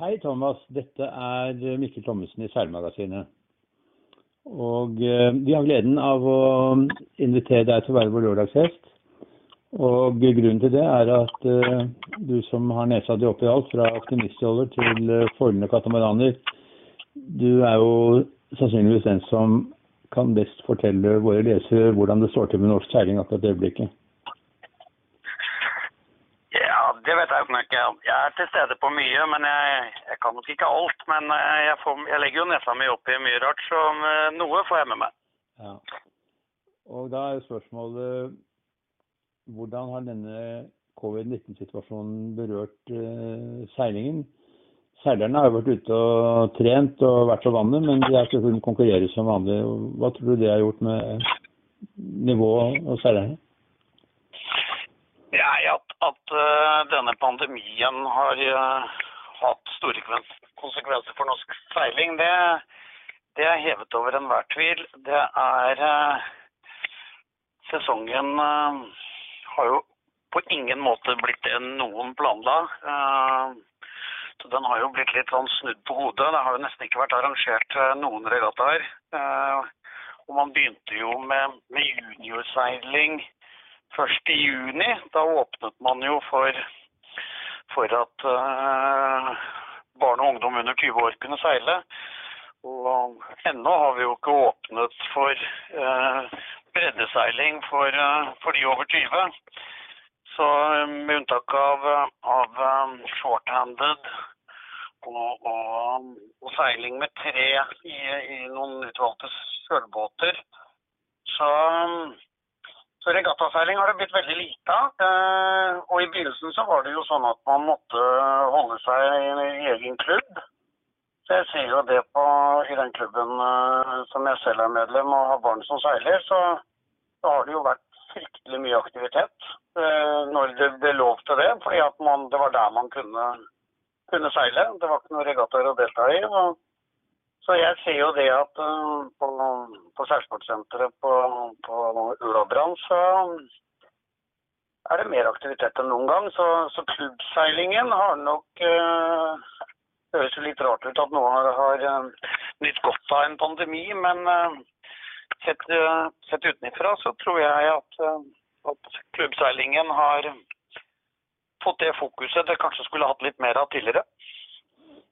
Hei, Thomas. Dette er Mikkel Thommessen i Seilmagasinet. Og eh, vi har gleden av å invitere deg til å være vår lørdagsgjest. Og grunnen til det er at eh, du som har nesa di oppi alt, fra optimistjoller til uh, foilende katamaraner, du er jo sannsynligvis den som kan best fortelle våre lesere hvordan det står til med norsk seiling akkurat i øyeblikket. Det vet jeg jo ikke. Jeg er til stede på mye, men jeg, jeg kan nok ikke alt. Men eh, jeg, får, jeg, legger jo nesa mi opp i mye rart, så eh, noe får jeg med meg. Ja. Og da er spørsmålet hvordan har denne covid-19-situasjonen berørt uh, seilingen? Seilerne har jo vært ute og trent og vært på vannet, men de har ikke kunnet konkurrere som vanlig. Hva tror du det har gjort med nivået og seilerne? At, uh, denne pandemien har uh, hatt store konsekvenser for norsk seiling, det, det er hevet over enhver tvil. Det er uh, Sesongen har jo på ingen måte blitt det noen planla. Så den har jo blitt litt sånn snudd på hodet. Det har jo nesten ikke vært arrangert noen regattaer. Og man begynte jo med, med juniorseiling først i juni. Da åpnet man jo for, for at uh, barn og ungdom under 20 år kunne seile. Og ennå har vi jo ikke åpnet for uh, breddeseiling for, uh, for, de over 20. Så med unntak av, av shorthanded og, og, og, seiling med tre i, i noen utvalgte sølvbåter, så regattaseiling har det blitt veldig lite av. Eh, og i begynnelsen så var det jo sånn at man måtte holde seg i en egen klubb. Så jeg ser jo det på i den klubben eh, som jeg selv er medlem og har barn som seiler, så, så har det jo vært fryktelig mye aktivitet eh, når det ble lov til det. Fordi det var der man kunne, kunne seile. Det var ikke noen regattaer å delta i. og så jeg ser jo det at uh, på, på på, på Ulobrand så er det mer aktivitet enn noen gang. Så, så klubbseilingen har nok det høres jo litt rart ut at noen har, uh, nytt godt av en pandemi, men øh, sett, sett utenfra så tror jeg at, at, klubbseilingen har fått det fokuset det kanskje skulle hatt litt mer av tidligere.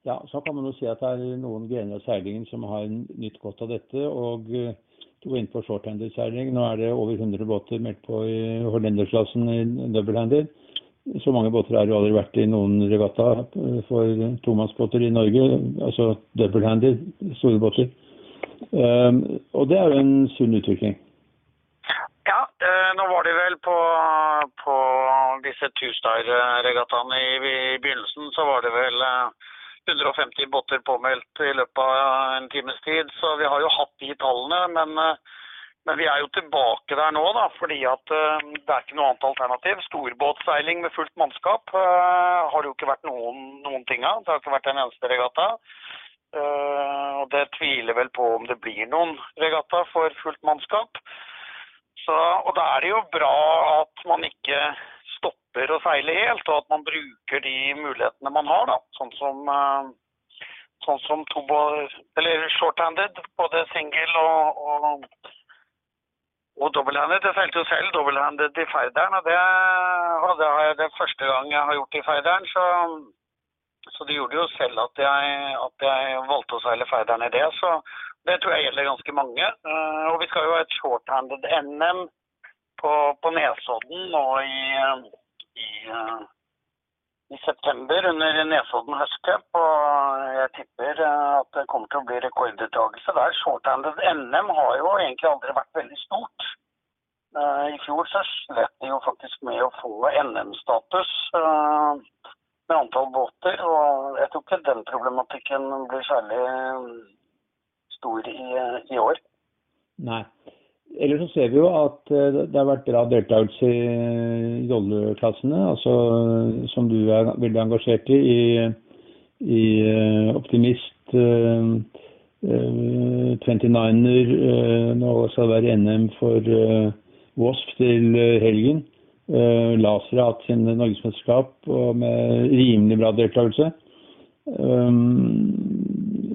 Ja, så kan man jo si at det er noen grener av seilingen som har nytt godt av dette. og eh, Du går inn på shorthander-seiling. Nå er det over 100 båter meldt på i hollendersklassen i doublehander. Så mange båter har jo aldri vært i noen regatta for tomannsbåter i Norge. Altså doublehander, store båter. Um, og det er jo en sunn utvikling. Ja, eh, nå var det vel på, på disse two-star-regattaene i, i, begynnelsen, så var det vel eh, 150 båter påmeldt i løpet av en times tid. Så vi har jo hatt de tallene. Men, eh, men vi er jo tilbake der nå, da, fordi at eh, det er ikke noe annet alternativ. Storbåtseiling med fullt mannskap uh, har det jo ikke vært noen, noen ting av. Det har ikke vært en eneste regatta. Uh, og det tviler vel på om det blir noen regatta for fullt mannskap. Så, og da er det jo bra at man ikke stopper å seile helt, og at man bruker de mulighetene man har. da, Sånn som, uh, sånn som short-handed, både single og, og, og double-handed. Jeg seilte jo selv double-handed i Færderen, og det, og det er det første gang jeg har gjort i Færderen. Så, så, det gjorde jo selv at jeg, at jeg valgte å seile Færderen i det. Så det tror jeg gjelder ganske mange. Uh, og vi skal jo ha et short-handed NM på, på Nesodden nå i, i, i, september under Nesodden høstcup. Og jeg tipper at det kommer til å bli rekorddeltakelse der. Shorthanded NM har jo egentlig aldri vært veldig stort. Uh, I fjor så slet de jo faktisk med å få NM-status med antall båter. Og jeg tror ikke den problematikken blir særlig stor i, i år. Nei. Ellers så ser vi jo at eh, det har vært bra deltakelse i rolleklassene, altså som du er veldig engasjert i, i, i eh, Optimist, 29er, uh, nå skal det være NM for Wasp til helgen. Laser har hatt sin norgesmesterskap med rimelig bra deltakelse.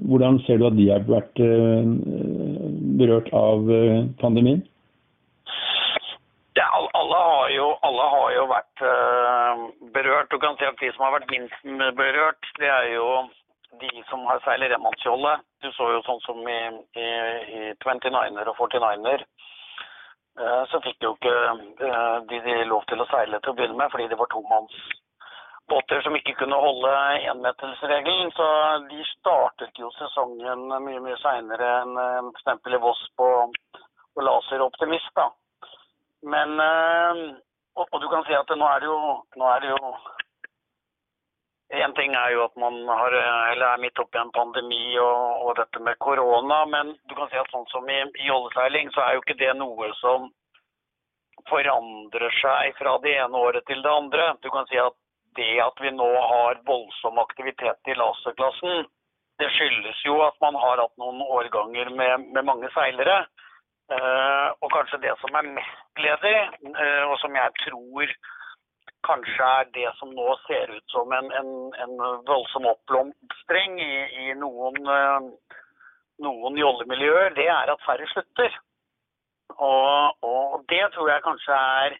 Hvordan ser du at de har vært berørt av pandemien? Ja, alle, har jo, alle har jo vært berørt. Du kan si at de som har vært minst berørt, det er jo de som har seiler remannskjoldet. Du så jo sånn som i, i, i 29er og 49er. Eh, så fikk jo ikke eh, de, de lov til å seile til å begynne med, fordi det var tomannsbåter som ikke kunne holde énmetersregelen. Så de startet jo sesongen mye mye seinere enn f.eks. i Voss på, på Laser Optimist. da. Men eh, og, og, du kan si at nå er det jo, nå er det jo en ting er jo at man har, er midt oppi en pandemi og, og, dette med korona, men du kan si at sånn som i, i oljeseiling, så er jo ikke det noe som forandrer seg fra det ene året til det andre. Du kan si at det at vi nå har voldsom aktivitet i laserklassen, det skyldes jo at man har hatt noen årganger med, med mange seilere. Eh, og kanskje det som er mest gledelig, eh, og som jeg tror kanskje er det som nå ser ut som en, en, en voldsom oppblomstring i, i noen, eh, noen jollemiljøer, det er at færre slutter. Og, og, det tror jeg kanskje er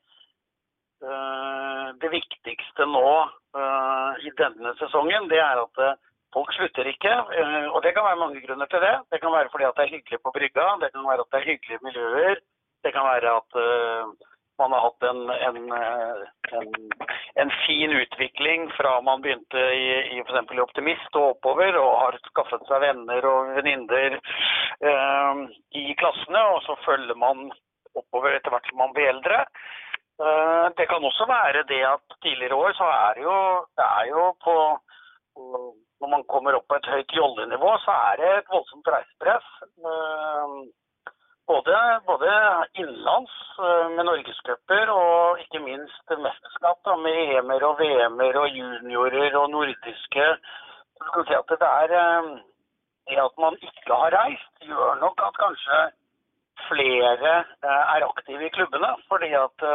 det viktigste nå uh, i denne sesongen. Det er at folk slutter ikke. og det kan være mange grunner til det. Det kan være fordi at det er hyggelig på brygga, det kan være at det er hyggelige miljøer. Det kan være at man har hatt en, en, en, en, fin utvikling fra man begynte i, i f.eks. Optimist og oppover, og har skaffet seg venner og venninner eh, i klassene. Og så følger man oppover etter hvert som man blir eldre. Eh, det kan også være det at tidligere år så er det jo, det er jo på Når man kommer opp på et høyt jollenivå, så er det et voldsomt reisepress. Eh, både, både innenlands eh, med norgescuper og ikke minst mesterskap med EM-er og VM-er og juniorer og nordiske. Så si at det, er, det at man ikke har reist, gjør nok at kanskje flere eh, er aktive i klubbene. Fordi at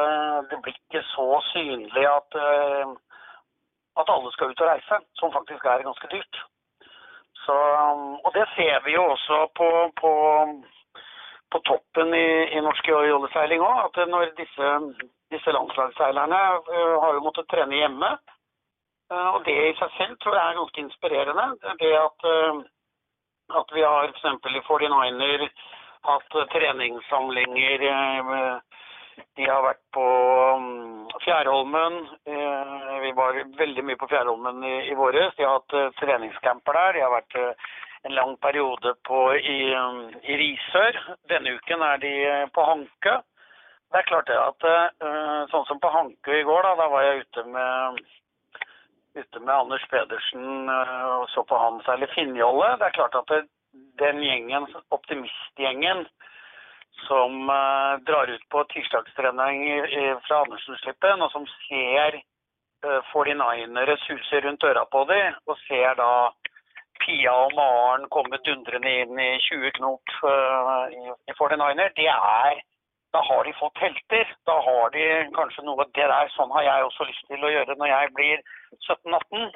det blir ikke så synlig at, at alle skal ut og reise, som faktisk er ganske dyrt. Så, og det ser vi jo også på, på på toppen i, i norsk jolleseiling òg. At når disse, disse landslagsseilerne har jo måttet trene hjemme. Og det i seg selv tror jeg er ganske inspirerende. Det at, at vi har f.eks. i 49er hatt treningssamlinger. de har vært på um, Fjærholmen. vi var veldig mye på Fjærholmen i, i våres. De har hatt treningscamper der. De har vært en lang periode på, i, i Risør. Denne uken er de eh, på Hanke. Det er klart det at sånn som på Hanke i går, da, da var jeg ute med, ute med Anders Pedersen og så på han særlig Finnjolle. Det er klart at den gjengen, optimistgjengen, som uh, drar ut på tirsdagstrening fra Andersen-slippen, og som ser uh, 49ere suse rundt øra på dem, og ser da Pia og Maren komme dundrende inn i 20 knop uh, i, i 49er, det er Da har de fått helter. Da har de kanskje noe Det der, sånn har jeg også lyst til å gjøre når jeg blir 17-18.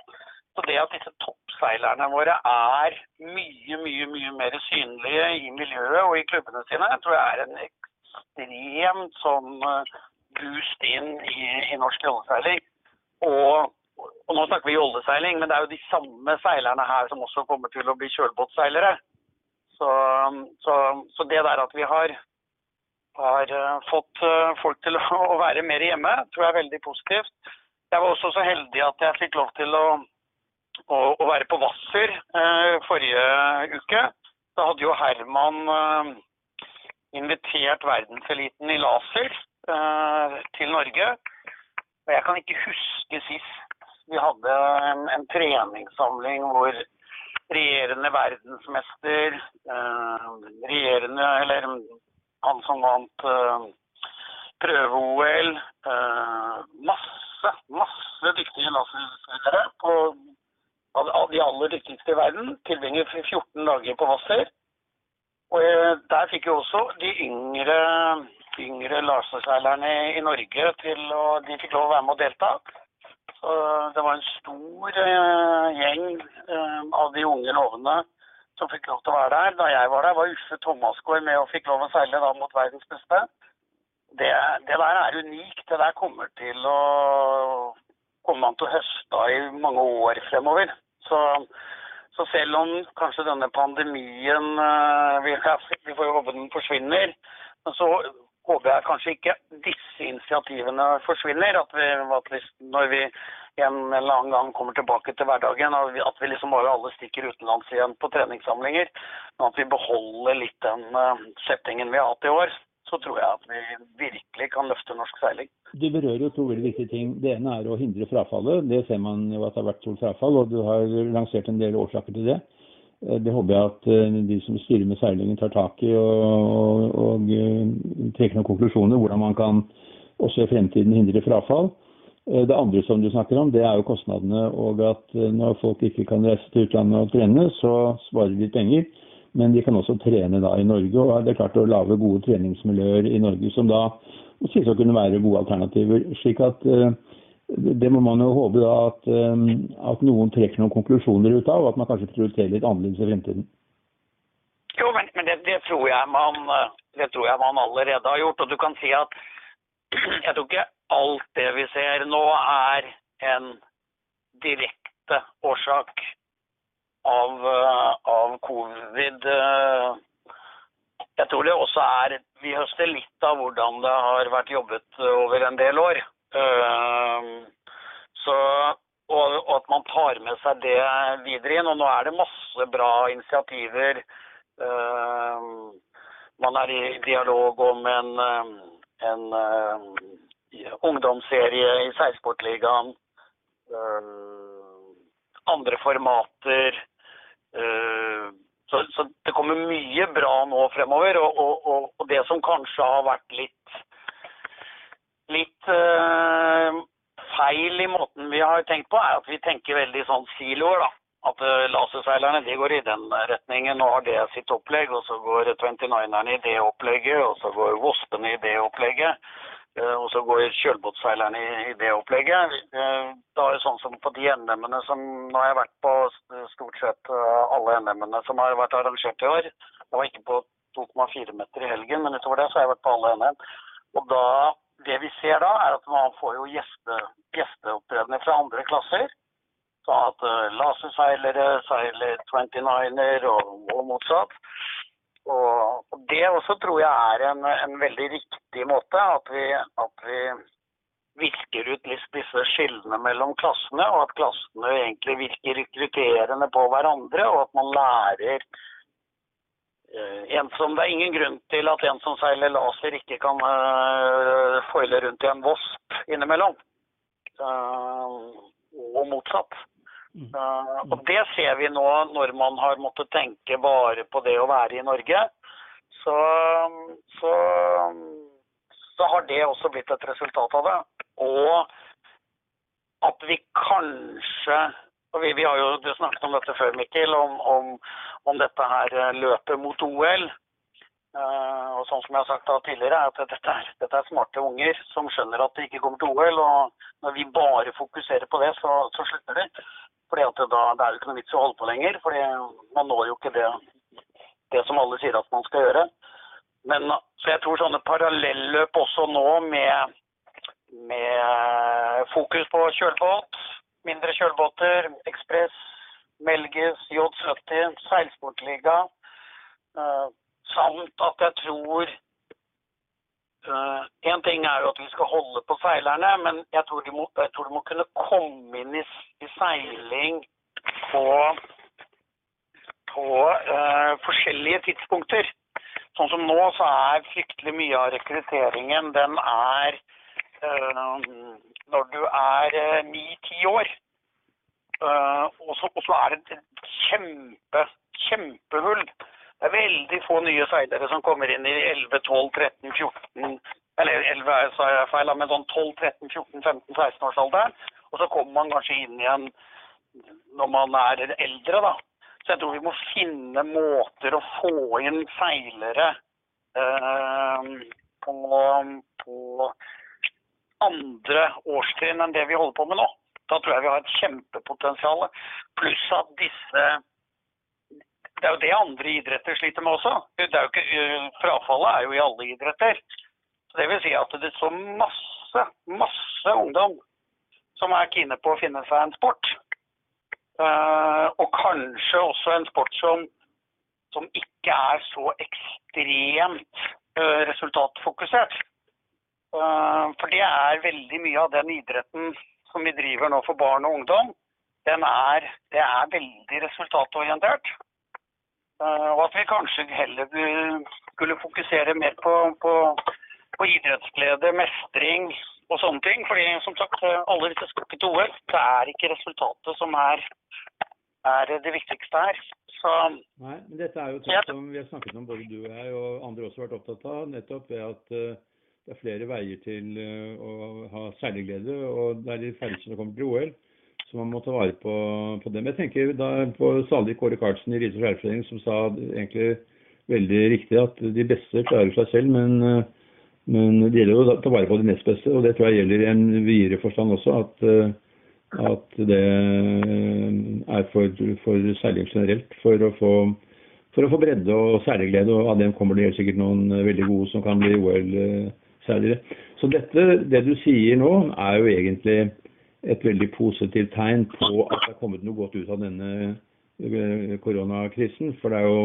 Det at disse toppseilerne våre er mye, mye mye mer synlige i miljøet og i klubbene sine, tror jeg er en ekstremt sånn uh, boost inn i, i norsk jolleseiling. Og og nå snakker vi jolleseiling, men det er jo de samme seilerne her som også kommer til å bli kjølbåtseilere. Så, så, så, det der at vi har, har uh, fått uh, folk til å være mer hjemme, tror jeg er veldig positivt. Jeg var også så heldig at jeg fikk lov til å, å, å være på Hvasser eh, forrige uke. Da hadde jo Herman invitert verdenseliten i laser til Norge. Og jeg kan ikke huske sist vi hadde en, en treningssamling hvor regjerende verdensmester, eh, regjerende Eller han som vant eh, prøve-OL. Eh, masse, masse dyktige laserspillere av de aller dyktigste i verden. Tilbringer 14 dager på Hvasser. Og eh, der fikk jo også de yngre, yngre laserseilerne i Norge til å De fikk lov å være med og delta. Så det var en stor uh, gjeng uh, unge lovende som fikk lov til å være der. Da jeg var der, var Uffe Thomasgaard med og fikk lov å seile da mot verdens beste. Det, det der er unikt. Det der kommer til å kommer man til å høste av i mange år fremover. Så, så selv om kanskje denne pandemien uh, vi, vi, får jo håpe den forsvinner, så håper jeg kanskje ikke disse initiativene forsvinner. At vi, at vi når vi en eller annen gang kommer tilbake til hverdagen, at vi, at vi liksom bare alle stikker utenlands igjen på treningssamlinger. Men at vi beholder litt den uh, settingen vi har hatt i år så tror jeg at vi virkelig kan løfte norsk seiling. Du berører jo to veldig viktige ting. Det ene er å hindre frafallet. Det ser man jo at det har vært stort frafall, og du har lansert en del årsaker til det. Eh, det håper jeg at eh, de som styrer med seilingen tar tak i og, og, og eh, trekker noen konklusjoner hvordan man kan også i fremtiden hindre frafall. Det andre som du snakker om, det er jo kostnadene. Og at når folk ikke kan reise til utlandet og trene, så sparer de penger. Men de kan også trene da i Norge. Og det er klart å lage gode treningsmiljøer i Norge som da sies å kunne være gode alternativer. slik at uh, det må man jo håpe da at, um, at, noen trekker noen konklusjoner ut av, og at man kanskje prioriterer litt annerledes i fremtiden. Jo, men, men det, det, tror man, det, tror jeg man, allerede har gjort. Og du kan si at jeg tror ikke alt det vi ser nå er en direkte årsak av, eh, av covid. Eh, jeg tror det også er Vi høster litt av hvordan det har vært jobbet over en del år. Eh, så, og, og at man tar med seg det videre inn. Og nå er det masse bra initiativer. Man er i dialog om en, en ungdomsserie i Seilsportligaen. Andre formater. Eh, så, så, det kommer mye bra nå fremover. Og, og, og det som kanskje har vært litt, litt uh, feil i måten vi har tenkt på, er at vi tenker veldig sånn siloer. da. At uh, laserseilerne de går i den retningen og har det sitt opplegg. Og så går 29erne i det opplegget, og så går Vospene i det opplegget. Eh, og så går kjølbåtseilerne i, i, det opplegget. Eh, da er det sånn som på de NM-ene som Nå har jeg vært på stort sett eh, alle NM-ene som har vært arrangert i år. Jeg var ikke på 2,4 meter i helgen, men utover det så har jeg vært på alle NM. Og da, det vi ser da, er at man får jo gjeste, gjesteopptredener fra andre klasser. Sånn at laserseilere seiler 29-er og, og motsatt. Og det også tror jeg er en, en veldig riktig måte. At vi, at vi visker ut disse skillene mellom klassene, og at klassene egentlig virker rekrutterende på hverandre, og at man lærer uh, en som, Det er ingen grunn til at en som seiler laser, ikke kan uh, foile rundt i en Vosp innimellom. Uh, og motsatt. Uh, og Det ser vi nå når man har måttet tenke bare på det å være i Norge. Så, så, så har det også blitt et resultat av det. Og at vi kanskje og vi, vi har jo du snakket om dette før, Mikkel, om, om, om dette her eh, løpet mot OL. Uh, eh, og sånn som jeg har sagt da tidligere, er at dette er, dette er, smarte unger som skjønner at de ikke kommer til OL. Og når vi bare fokuserer på det, så, så slutter de. Fordi at da, det er jo ikke noe vits å holde på lenger. fordi man når jo ikke det, det som alle sier at man skal gjøre. Men, så jeg tror sånne parallelløp også nå med, med fokus på kjølbåt, mindre kjølbåter, Ekspress, Melges, J70, seilsportliga, uh, samt at jeg tror Én eh, uh, ting er jo at vi skal holde på seilerne, men jeg tror de må, tror de må kunne komme inn i, i seiling på, på uh, forskjellige tidspunkter. Sånn som nå, så er fryktelig mye av rekrutteringen den er uh, når du er ni-ti år. og så er det et kjempe, kjempehull det er veldig få nye seilere som kommer inn i 11, 12, 13, 14 Eller 11 sa jeg feil, men sånn 12, 13, 14, 15, 16 årsalderen. Og så kommer man kanskje inn igjen når man er eldre, da. Så jeg tror vi må finne måter å få inn seilere eh, på, på andre årstrinn enn det vi holder på med nå. Da tror jeg vi har et kjempepotensial. Pluss at disse det er jo det andre idretter sliter med også. Ikke, øh, frafallet er jo i alle idretter. Så det vil si at det står masse, masse ungdom som er kine på å finne seg en sport. Uh, og kanskje også en sport som, som ikke er så ekstremt uh, resultatfokusert. Uh, for det er veldig mye av den idretten som vi driver nå for barn og ungdom, den er, det er veldig resultatorientert. Eh, og at vi kanskje heller skulle fokusere mer på, på, på idrettsglede, mestring og sånne ting. Fordi som sagt, alle disse skal ikke til OL. Det er ikke resultatet som er, er det viktigste her. Så Nei, men dette er jo ting som vi har snakket om både du og jeg, og andre også har vært opptatt av. Nettopp ved at uh, det er flere veier til å ha særlig glede, og det er de færreste som kommer til OL. Så man må ta vare på, på dem. Jeg tenker da på salig Kåre Karlsen i Riise Skjærforening som sa egentlig veldig riktig at de beste klarer seg selv, men, men det gjelder å ta vare på de nest beste. Og det tror jeg gjelder i en videre forstand også. at at det er for, for seiling generelt. For å, få, for å få bredde og særglede, og av dem kommer det helt sikkert noen veldig gode som kan bli OL-seilere. Så dette, det du sier nå, er jo egentlig et veldig positivt tegn på at det er kommet noe godt ut av denne koronakrisen. For det er jo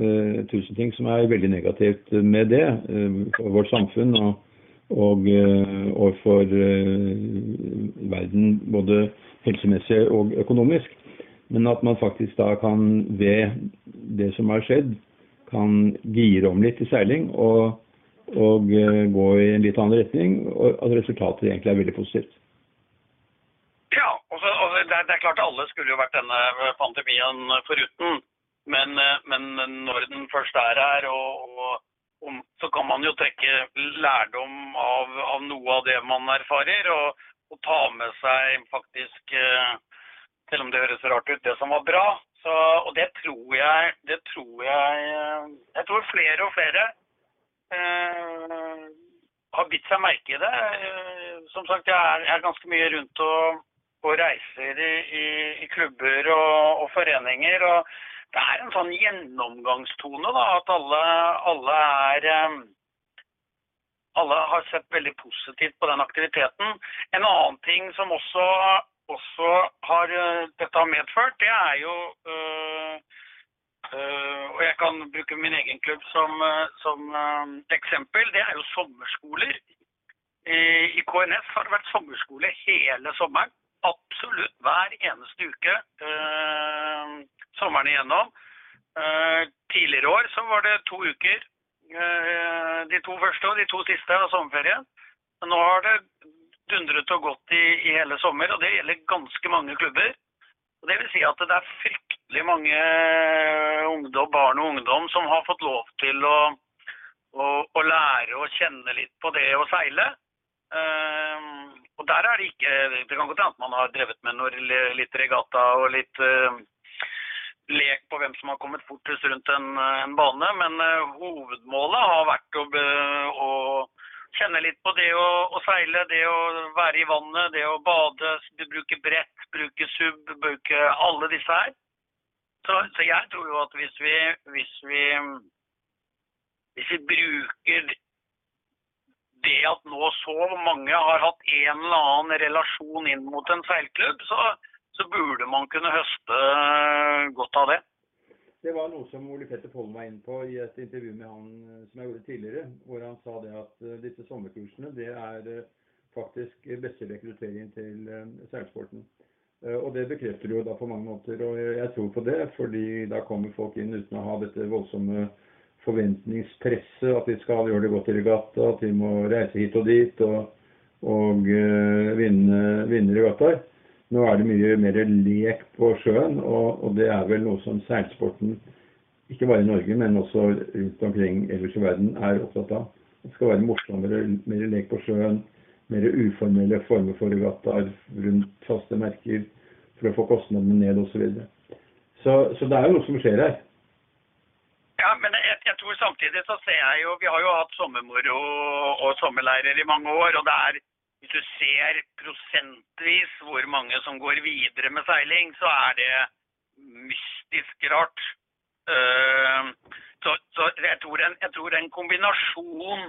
uh, tusen ting som er veldig negativt med det uh, for vårt samfunn. og og, og for verden både helsemessig og økonomisk. Men at man faktisk da kan, ved det som har skjedd, kan gire om litt i seiling og, og gå i en litt annen retning. Og at resultatet egentlig er veldig positivt. Ja, og, det, er, det, er, klart alle skulle jo vært denne pandemien foruten. Men, men når den først er her, og, og, så kan man jo trekke lærdom av, av noe av det man erfarer. og og, ta med seg faktisk eh, Selv om det høres rart ut, det som var bra. Så, og det tror jeg Det tror jeg eh, Jeg tror flere og flere eh, har bitt seg merke i det. Eh, som sagt, jeg er, jeg er ganske mye rundt og, og reiser i, i, i klubber og, og, foreninger. og det er en sånn gjennomgangstone, da, at alle, alle er alle har sett veldig positivt på den aktiviteten. En annen ting som også, også har eh, dette har medført, det er jo øh, øh, Og jeg kan bruke min egen klubb som, som øh, eksempel. Det er jo sommerskoler. I, I, KNS har det vært sommerskole hele sommeren. Absolutt hver eneste uke sommeren igjennom. tidligere år så var det to uker Uh, de to første og de to siste av sommerferien. Nå har det dundret og gått i, i, hele sommer, og det gjelder ganske mange klubber. Og det vil si at det er fryktelig mange ungdom, barn og ungdom som har fått lov til å, å, å lære å kjenne litt på det å seile. Uh, og der er det ikke Det kan godt hende at man har drevet med noe, litt regatta og litt uh, lek på hvem som har kommet fortest rundt en, en bane, men uh, hovedmålet har vært å, å, kjenne litt på det å, å, seile, det å være i vannet, det å bade, bruke brett, bruke sub, bruke alle disse her. Så, så jeg tror jo at hvis vi, hvis vi, hvis vi bruker det at nå så mange har hatt en eller annen relasjon inn mot en seilklubb, så, så burde man kunne høste eh, godt av det. Det var noe som Ole Petter Pollen var inne på i et intervju med han eh, som jeg gjorde tidligere, hvor han sa det at eh, disse sommerkursene det er faktisk beste rekruttering til seilsporten. Og det bekrefter jo da på mange måter, og jeg tror på det, fordi da kommer folk inn uten å ha dette voldsomme forventningspresset, at de skal gjøre det godt i regatta, at de må reise hit og dit og, og vinne, i Qatar. Nå er det mye mer lek på sjøen, og, og det er vel noe som seilsporten, ikke bare i Norge, men også rundt omkring ellers i verden, er opptatt av. Det skal være morsommere, mer lek på sjøen, mer uformelle former for regattaer rundt faste merker for å få kostnadene ned osv. Så, så Så det er jo noe som skjer her. Ja, men jeg, jeg, tror samtidig så ser jeg jo Vi har jo hatt sommermoro og sommerleirer i mange år. og det er hvis du ser prosentvis hvor mange som går videre med seiling, så er det mystisk rart. Uh, så, så jeg, tror en, jeg tror en kombinasjon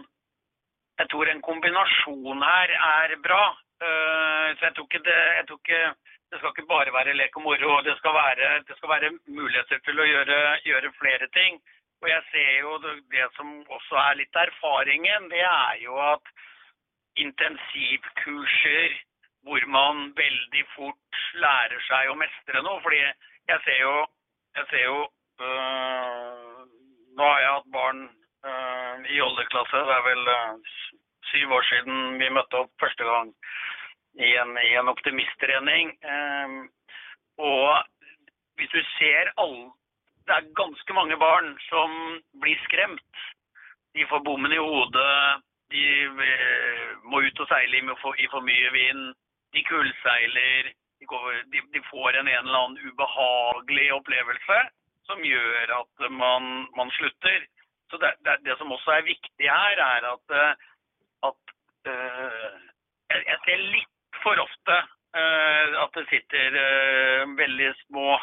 Jeg tror en kombinasjon her er bra. Uh, så jeg tror ikke det jeg tror ikke, det skal ikke bare være lek og moro. Det skal være, det skal være muligheter til å gjøre, gjøre flere ting. Og jeg ser jo det, det som også er litt erfaringen, det er jo at intensivkurser hvor man veldig fort lærer seg å mestre noe. Fordi jeg ser jo, jeg ser jo øh, Nå har jeg hatt barn øh, i oldeklasse. Det er vel øh, syv år siden vi møtte opp første gang i en, i en optimisttrening. Um, og hvis du ser alle Det er ganske mange barn som blir skremt. De får bommen i hodet. De eh, må ut og seile i for, mye vind. De kullseiler. De, de, får en, en eller annen ubehagelig opplevelse som gjør at man, man slutter. Så det, det, det, som også er viktig her, er at, at uh, jeg, jeg ser litt for ofte uh, at det sitter uh, veldig små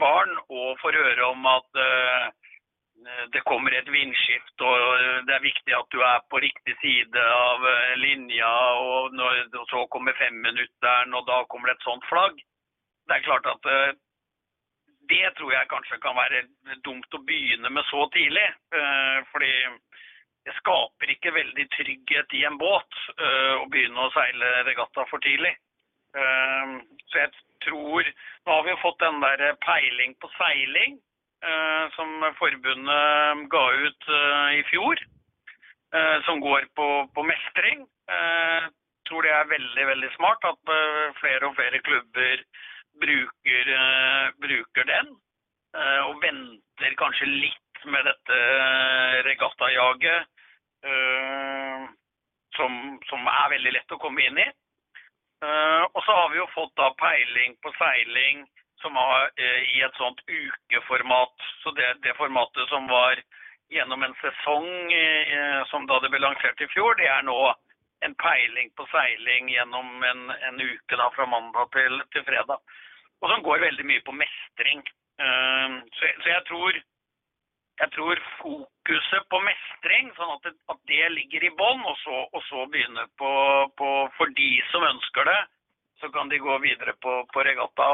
barn og får høre om at det kommer et vindskift, og det er viktig at du er på riktig side av linja. Og, når, og så kommer femminutteren, og da kommer det et sånt flagg. Det er klart at det tror jeg kanskje kan være dumt å begynne med så tidlig. Fordi det skaper ikke veldig trygghet i en båt å begynne å seile regatta for tidlig. Uh, så jeg tror Nå har vi jo fått den der peiling på seiling uh, som forbundet ga ut i fjor. som går på, på mestring. Jeg tror det er veldig, veldig smart at flere og flere klubber bruker, bruker den. og venter kanskje litt med dette regattajaget Eh, som, som, er veldig lett å komme inn i. Eh, og så har vi jo fått da peiling på seiling som var eh, i et sånt ukeformat. Så det, det formatet som var gjennom en sesong som da det ble lansert i fjor, det er nå en peiling på seiling gjennom en, en uke da fra mandag til, til, fredag. Og som går veldig mye på mestring. Så, så jeg tror jeg tror fokuset på mestring, sånn at det, at det ligger i bånn, og, og, så begynne på, på, For de som ønsker det, så kan de gå videre på, på regatta.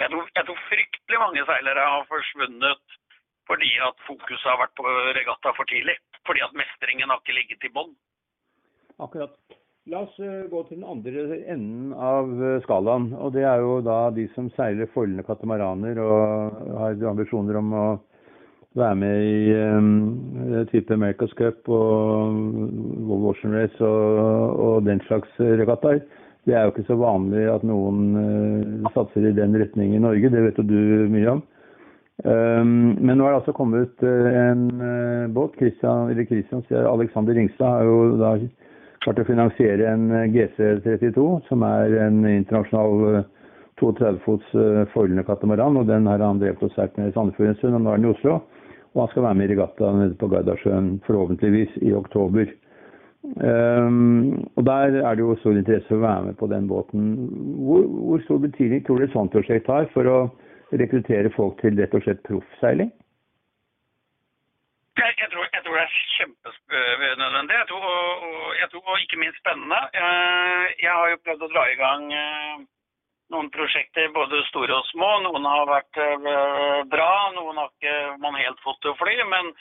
Jeg tror, jeg tror, fryktelig mange seilere har forsvunnet fordi at fokuset har vært på regatta for tidlig. Fordi at mestringen har ikke ligget i bånn. Akkurat. La oss eh, gå til den andre enden av eh, skalaen. Og det er jo da de som seiler foldende katamaraner og har ambisjoner om å være med i um, type America's Cup og Volvo Ocean Race og, og, den slags regattaer. Det er jo ikke så vanlig at noen uh, satser i den retning i Norge, det vet jo du mye om. Um, men nå er det altså kommet uh, en uh, båt. Christian, eller Christian, Alexander Ringstad har jo da klart å finansiere en GC32, som er en internasjonal 32 fots foilende katamaran. og Den har han drevet og seilt med i Sandefjord en stund, og nå er den i Oslo. Og han skal være med i regatta nede på Gardasjøen forhåpentligvis i oktober. Um, og Der er det jo stor interesse for å være med på den båten. Hvor, hvor stor betydning tror du et sånt prosjekt har for å rekruttere folk til rett og slett proffseiling? Jeg, jeg, tror, jeg tror det er kjempenødvendig. Jeg tror, og, og, jeg tror, og ikke minst spennende. Jeg, har jo prøvd å dra i gang uh, noen prosjekter, både store og små. Noen har vært uh, bra, noen har ikke man helt fått til å fly. Men,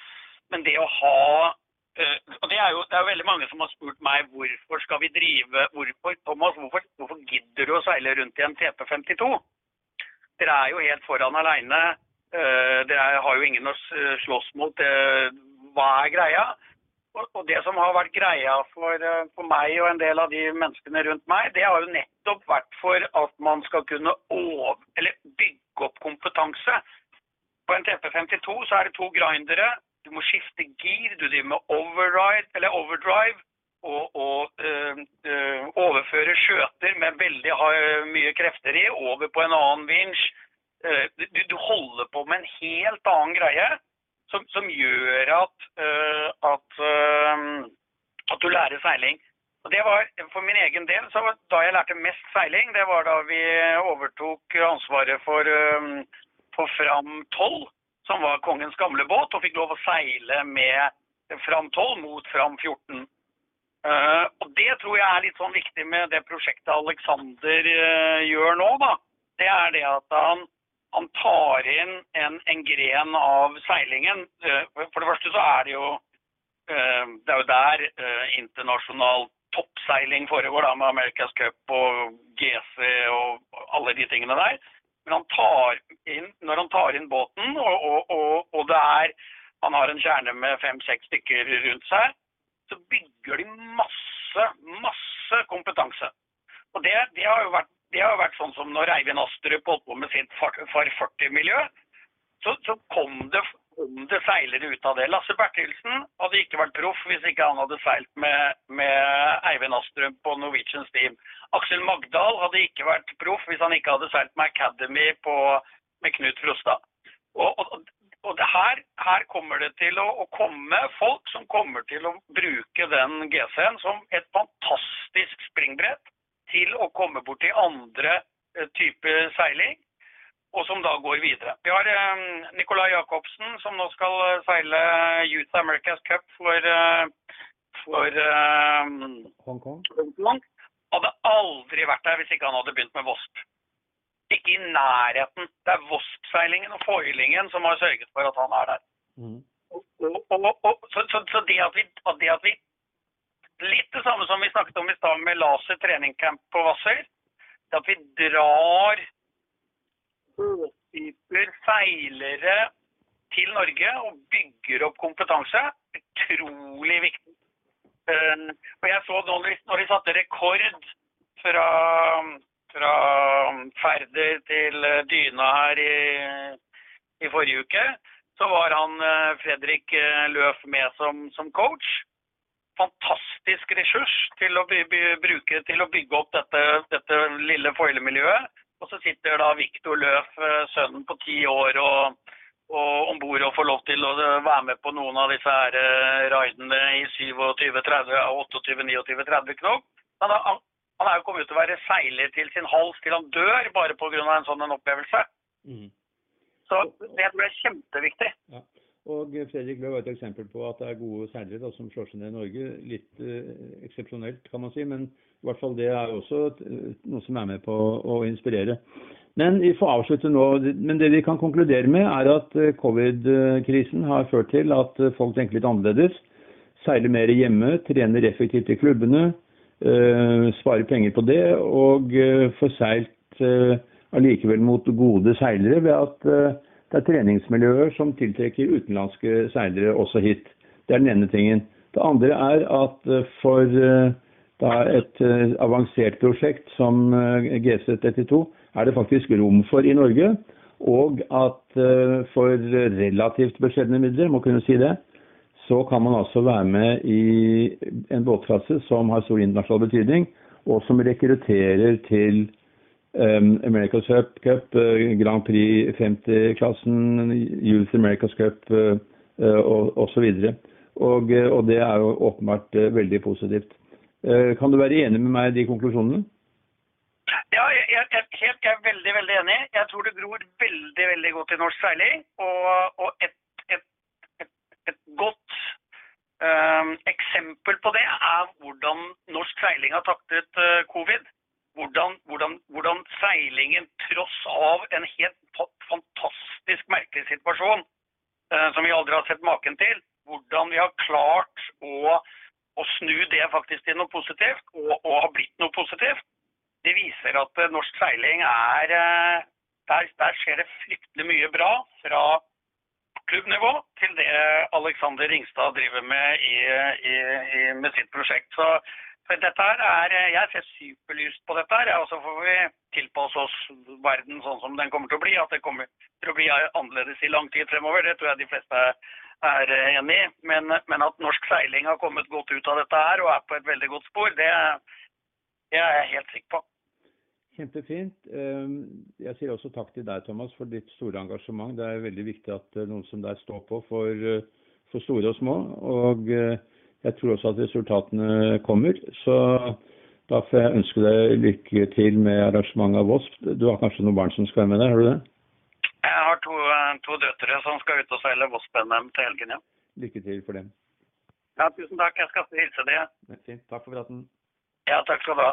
men det å ha uh, og det er, jo, det er veldig mange som har spurt meg hvorfor skal vi drive hvorfor, Thomas, hvorfor, hvorfor gidder du å seile rundt i en TP52? Dere er jo helt foran aleine. Uh, dere har jo ingen å slåss mot. hva er greia? Og det som har vært greia for, eh, for, meg og en del av de menneskene rundt meg, det har jo nettopp vært for at man skal kunne over, bygge opp kompetanse. På en TP52 så er det to grindere. Du må skifte gir, du driver med override, overdrive og, og øh, øh, overføre skjøter med veldig mye krefter i over på en annen vinsj. Du, du holder på med en helt annen greie som, som gjør at, uh, at, uh, at, du lærer seiling. Og det var For min egen del, så da jeg lærte mest seiling, det var da vi overtok ansvaret for, uh, på Fram 12, som var kongens gamle båt, og fikk lov å seile med Fram 12 mot Fram 14. Uh, og Det tror jeg er litt sånn viktig med det prosjektet Alexander uh, gjør nå. da. Det er det at han, han tar inn en, en, gren av seilingen. Uh, for det første så er det jo det er jo der internasjonal toppseiling foregår, da, med America's Cup og GC og alle de tingene der. Men han tar inn, når han tar inn båten, og, og, og, og det er han har en kjerne med fem-seks stykker rundt seg, så bygger de masse, masse kompetanse. Og det, det, har jo vært, det har vært sånn som når Eivind Astrup holdt på med sitt Far 40-miljø. Så, så, kom det, kom det seilere ut av det. Lasse Bertilsen hadde ikke vært proff hvis ikke han hadde seilt med, med Eivind Astrup på Norwegian Steam. Aksel Magdal hadde ikke vært proff hvis han ikke hadde seilt med Academy på, med Knut Frostad. Og, og, og her, her, kommer det til å, å, komme folk som kommer til å bruke den GC-en som et fantastisk springbrett til å komme bort til andre type typer seiling, og som da går videre. Vi har um, Nicolai Jacobsen som nå skal uh, seile Youth America's Cup for, for Hongkong. Hongkong. Hadde aldri vært der hvis ikke han hadde begynt med VOSP ikke i nærheten. Det er Vosp-seilingen og foilingen som har sørget for at han er der. Mm. Og, og, og, så, så, så det, at vi, det, at vi, Litt det samme som vi snakket om i stad med Laser treningcamp på. Det at vi drar båttyper seilere til Norge og bygger opp kompetanse, utrolig viktig. Uh, og jeg så når vi, når de satte rekord fra fra Færder til eh, Dyna her i, i, forrige uke, så var han eh, Fredrik eh, Løf med som, som coach. Fantastisk ressurs til å bruke til å bygge opp dette, dette lille foilemiljøet. Og så sitter da Viktor Løf, sønnen på ti år, og, og om bord og får lov til å være med på noen av disse her raidene i 27-30, 28-29-30 knop. Han, han, han er jo kommet til å være seiler til sin hals til han dør, bare pga. en sånn en opplevelse. Mm. Så det tror jeg er kjempeviktig. Ja. Og Fredrik Løv var et eksempel på at det er gode seilere som slår seg ned i Norge. Litt eh, eksepsjonelt, kan man si, men i hvert fall det er også noe som er med på å inspirere. Men vi får avslutte nå. Men det vi kan konkludere med, er at eh, covid-krisen har ført til at folk tenker litt annerledes. Seiler mer hjemme, trener effektivt i klubbene eh, sparer penger på det, og eh, får seilt uh, allikevel mot gode seilere ved at det er treningsmiljøer som tiltrekker utenlandske seilere også hit. Det er den ene tingen. Det andre er at for et avansert prosjekt som GC32 er det faktisk rom for i Norge. Og at for relativt beskjedne midler, må kunne si det, så kan man altså være med i en båtklasse som har stor internasjonal betydning, og som rekrutterer til America's Cup, uh, Grand Prix 50-klassen, Youth America's Cup uh, uh, og osv. Og, og det er jo åpenbart veldig positivt. Kan du være enig med meg i de konklusjonene? Ja, jeg, jeg, jeg, jeg, er veldig veldig enig. Jeg tror det gror veldig veldig godt i norsk seiling. Og, og et, et, et, et, godt um, eksempel på det er hvordan norsk seiling har taktet uh, covid. Hvordan, hvordan, hvordan, seilingen, tross av en helt fantastisk merkelig situasjon uh, som vi aldri har sett maken til, hvordan vi har klart å, å snu det faktisk til noe positivt, og, og har blitt noe positivt. Det viser at norsk seiling er der, der skjer det fryktelig mye bra fra klubbnivå til det Alexander Ringstad driver med i, i, i, med sitt prosjekt. Så dette her er, Jeg ser superlyst på dette. her, og Så får vi tilpasse oss verden sånn som den kommer til å bli. At det kommer til å bli annerledes i lang tid fremover, det tror jeg de fleste er enig i. Men, men at norsk seiling har kommet godt ut av dette her og er på et veldig godt spor, det, det er jeg helt sikker på. Kjempefint. Ehm, jeg sier også takk til deg, Thomas, for ditt store engasjement. Det er veldig viktig at eh, noen som deg står på for, eh, for store og små. Og eh, jeg tror også at resultatene kommer. Så da får jeg ønske deg lykke til med arrangementet av Wasp. Du har kanskje noen barn som skal være med deg, har du det? Jeg har to, to døtre som skal ut og seile Wasp-NM til helgen, ja. Lykke til for dem. Ja, tusen takk. Jeg skal hilse dem. Fint. Takk for praten. Ja, takk skal du ha.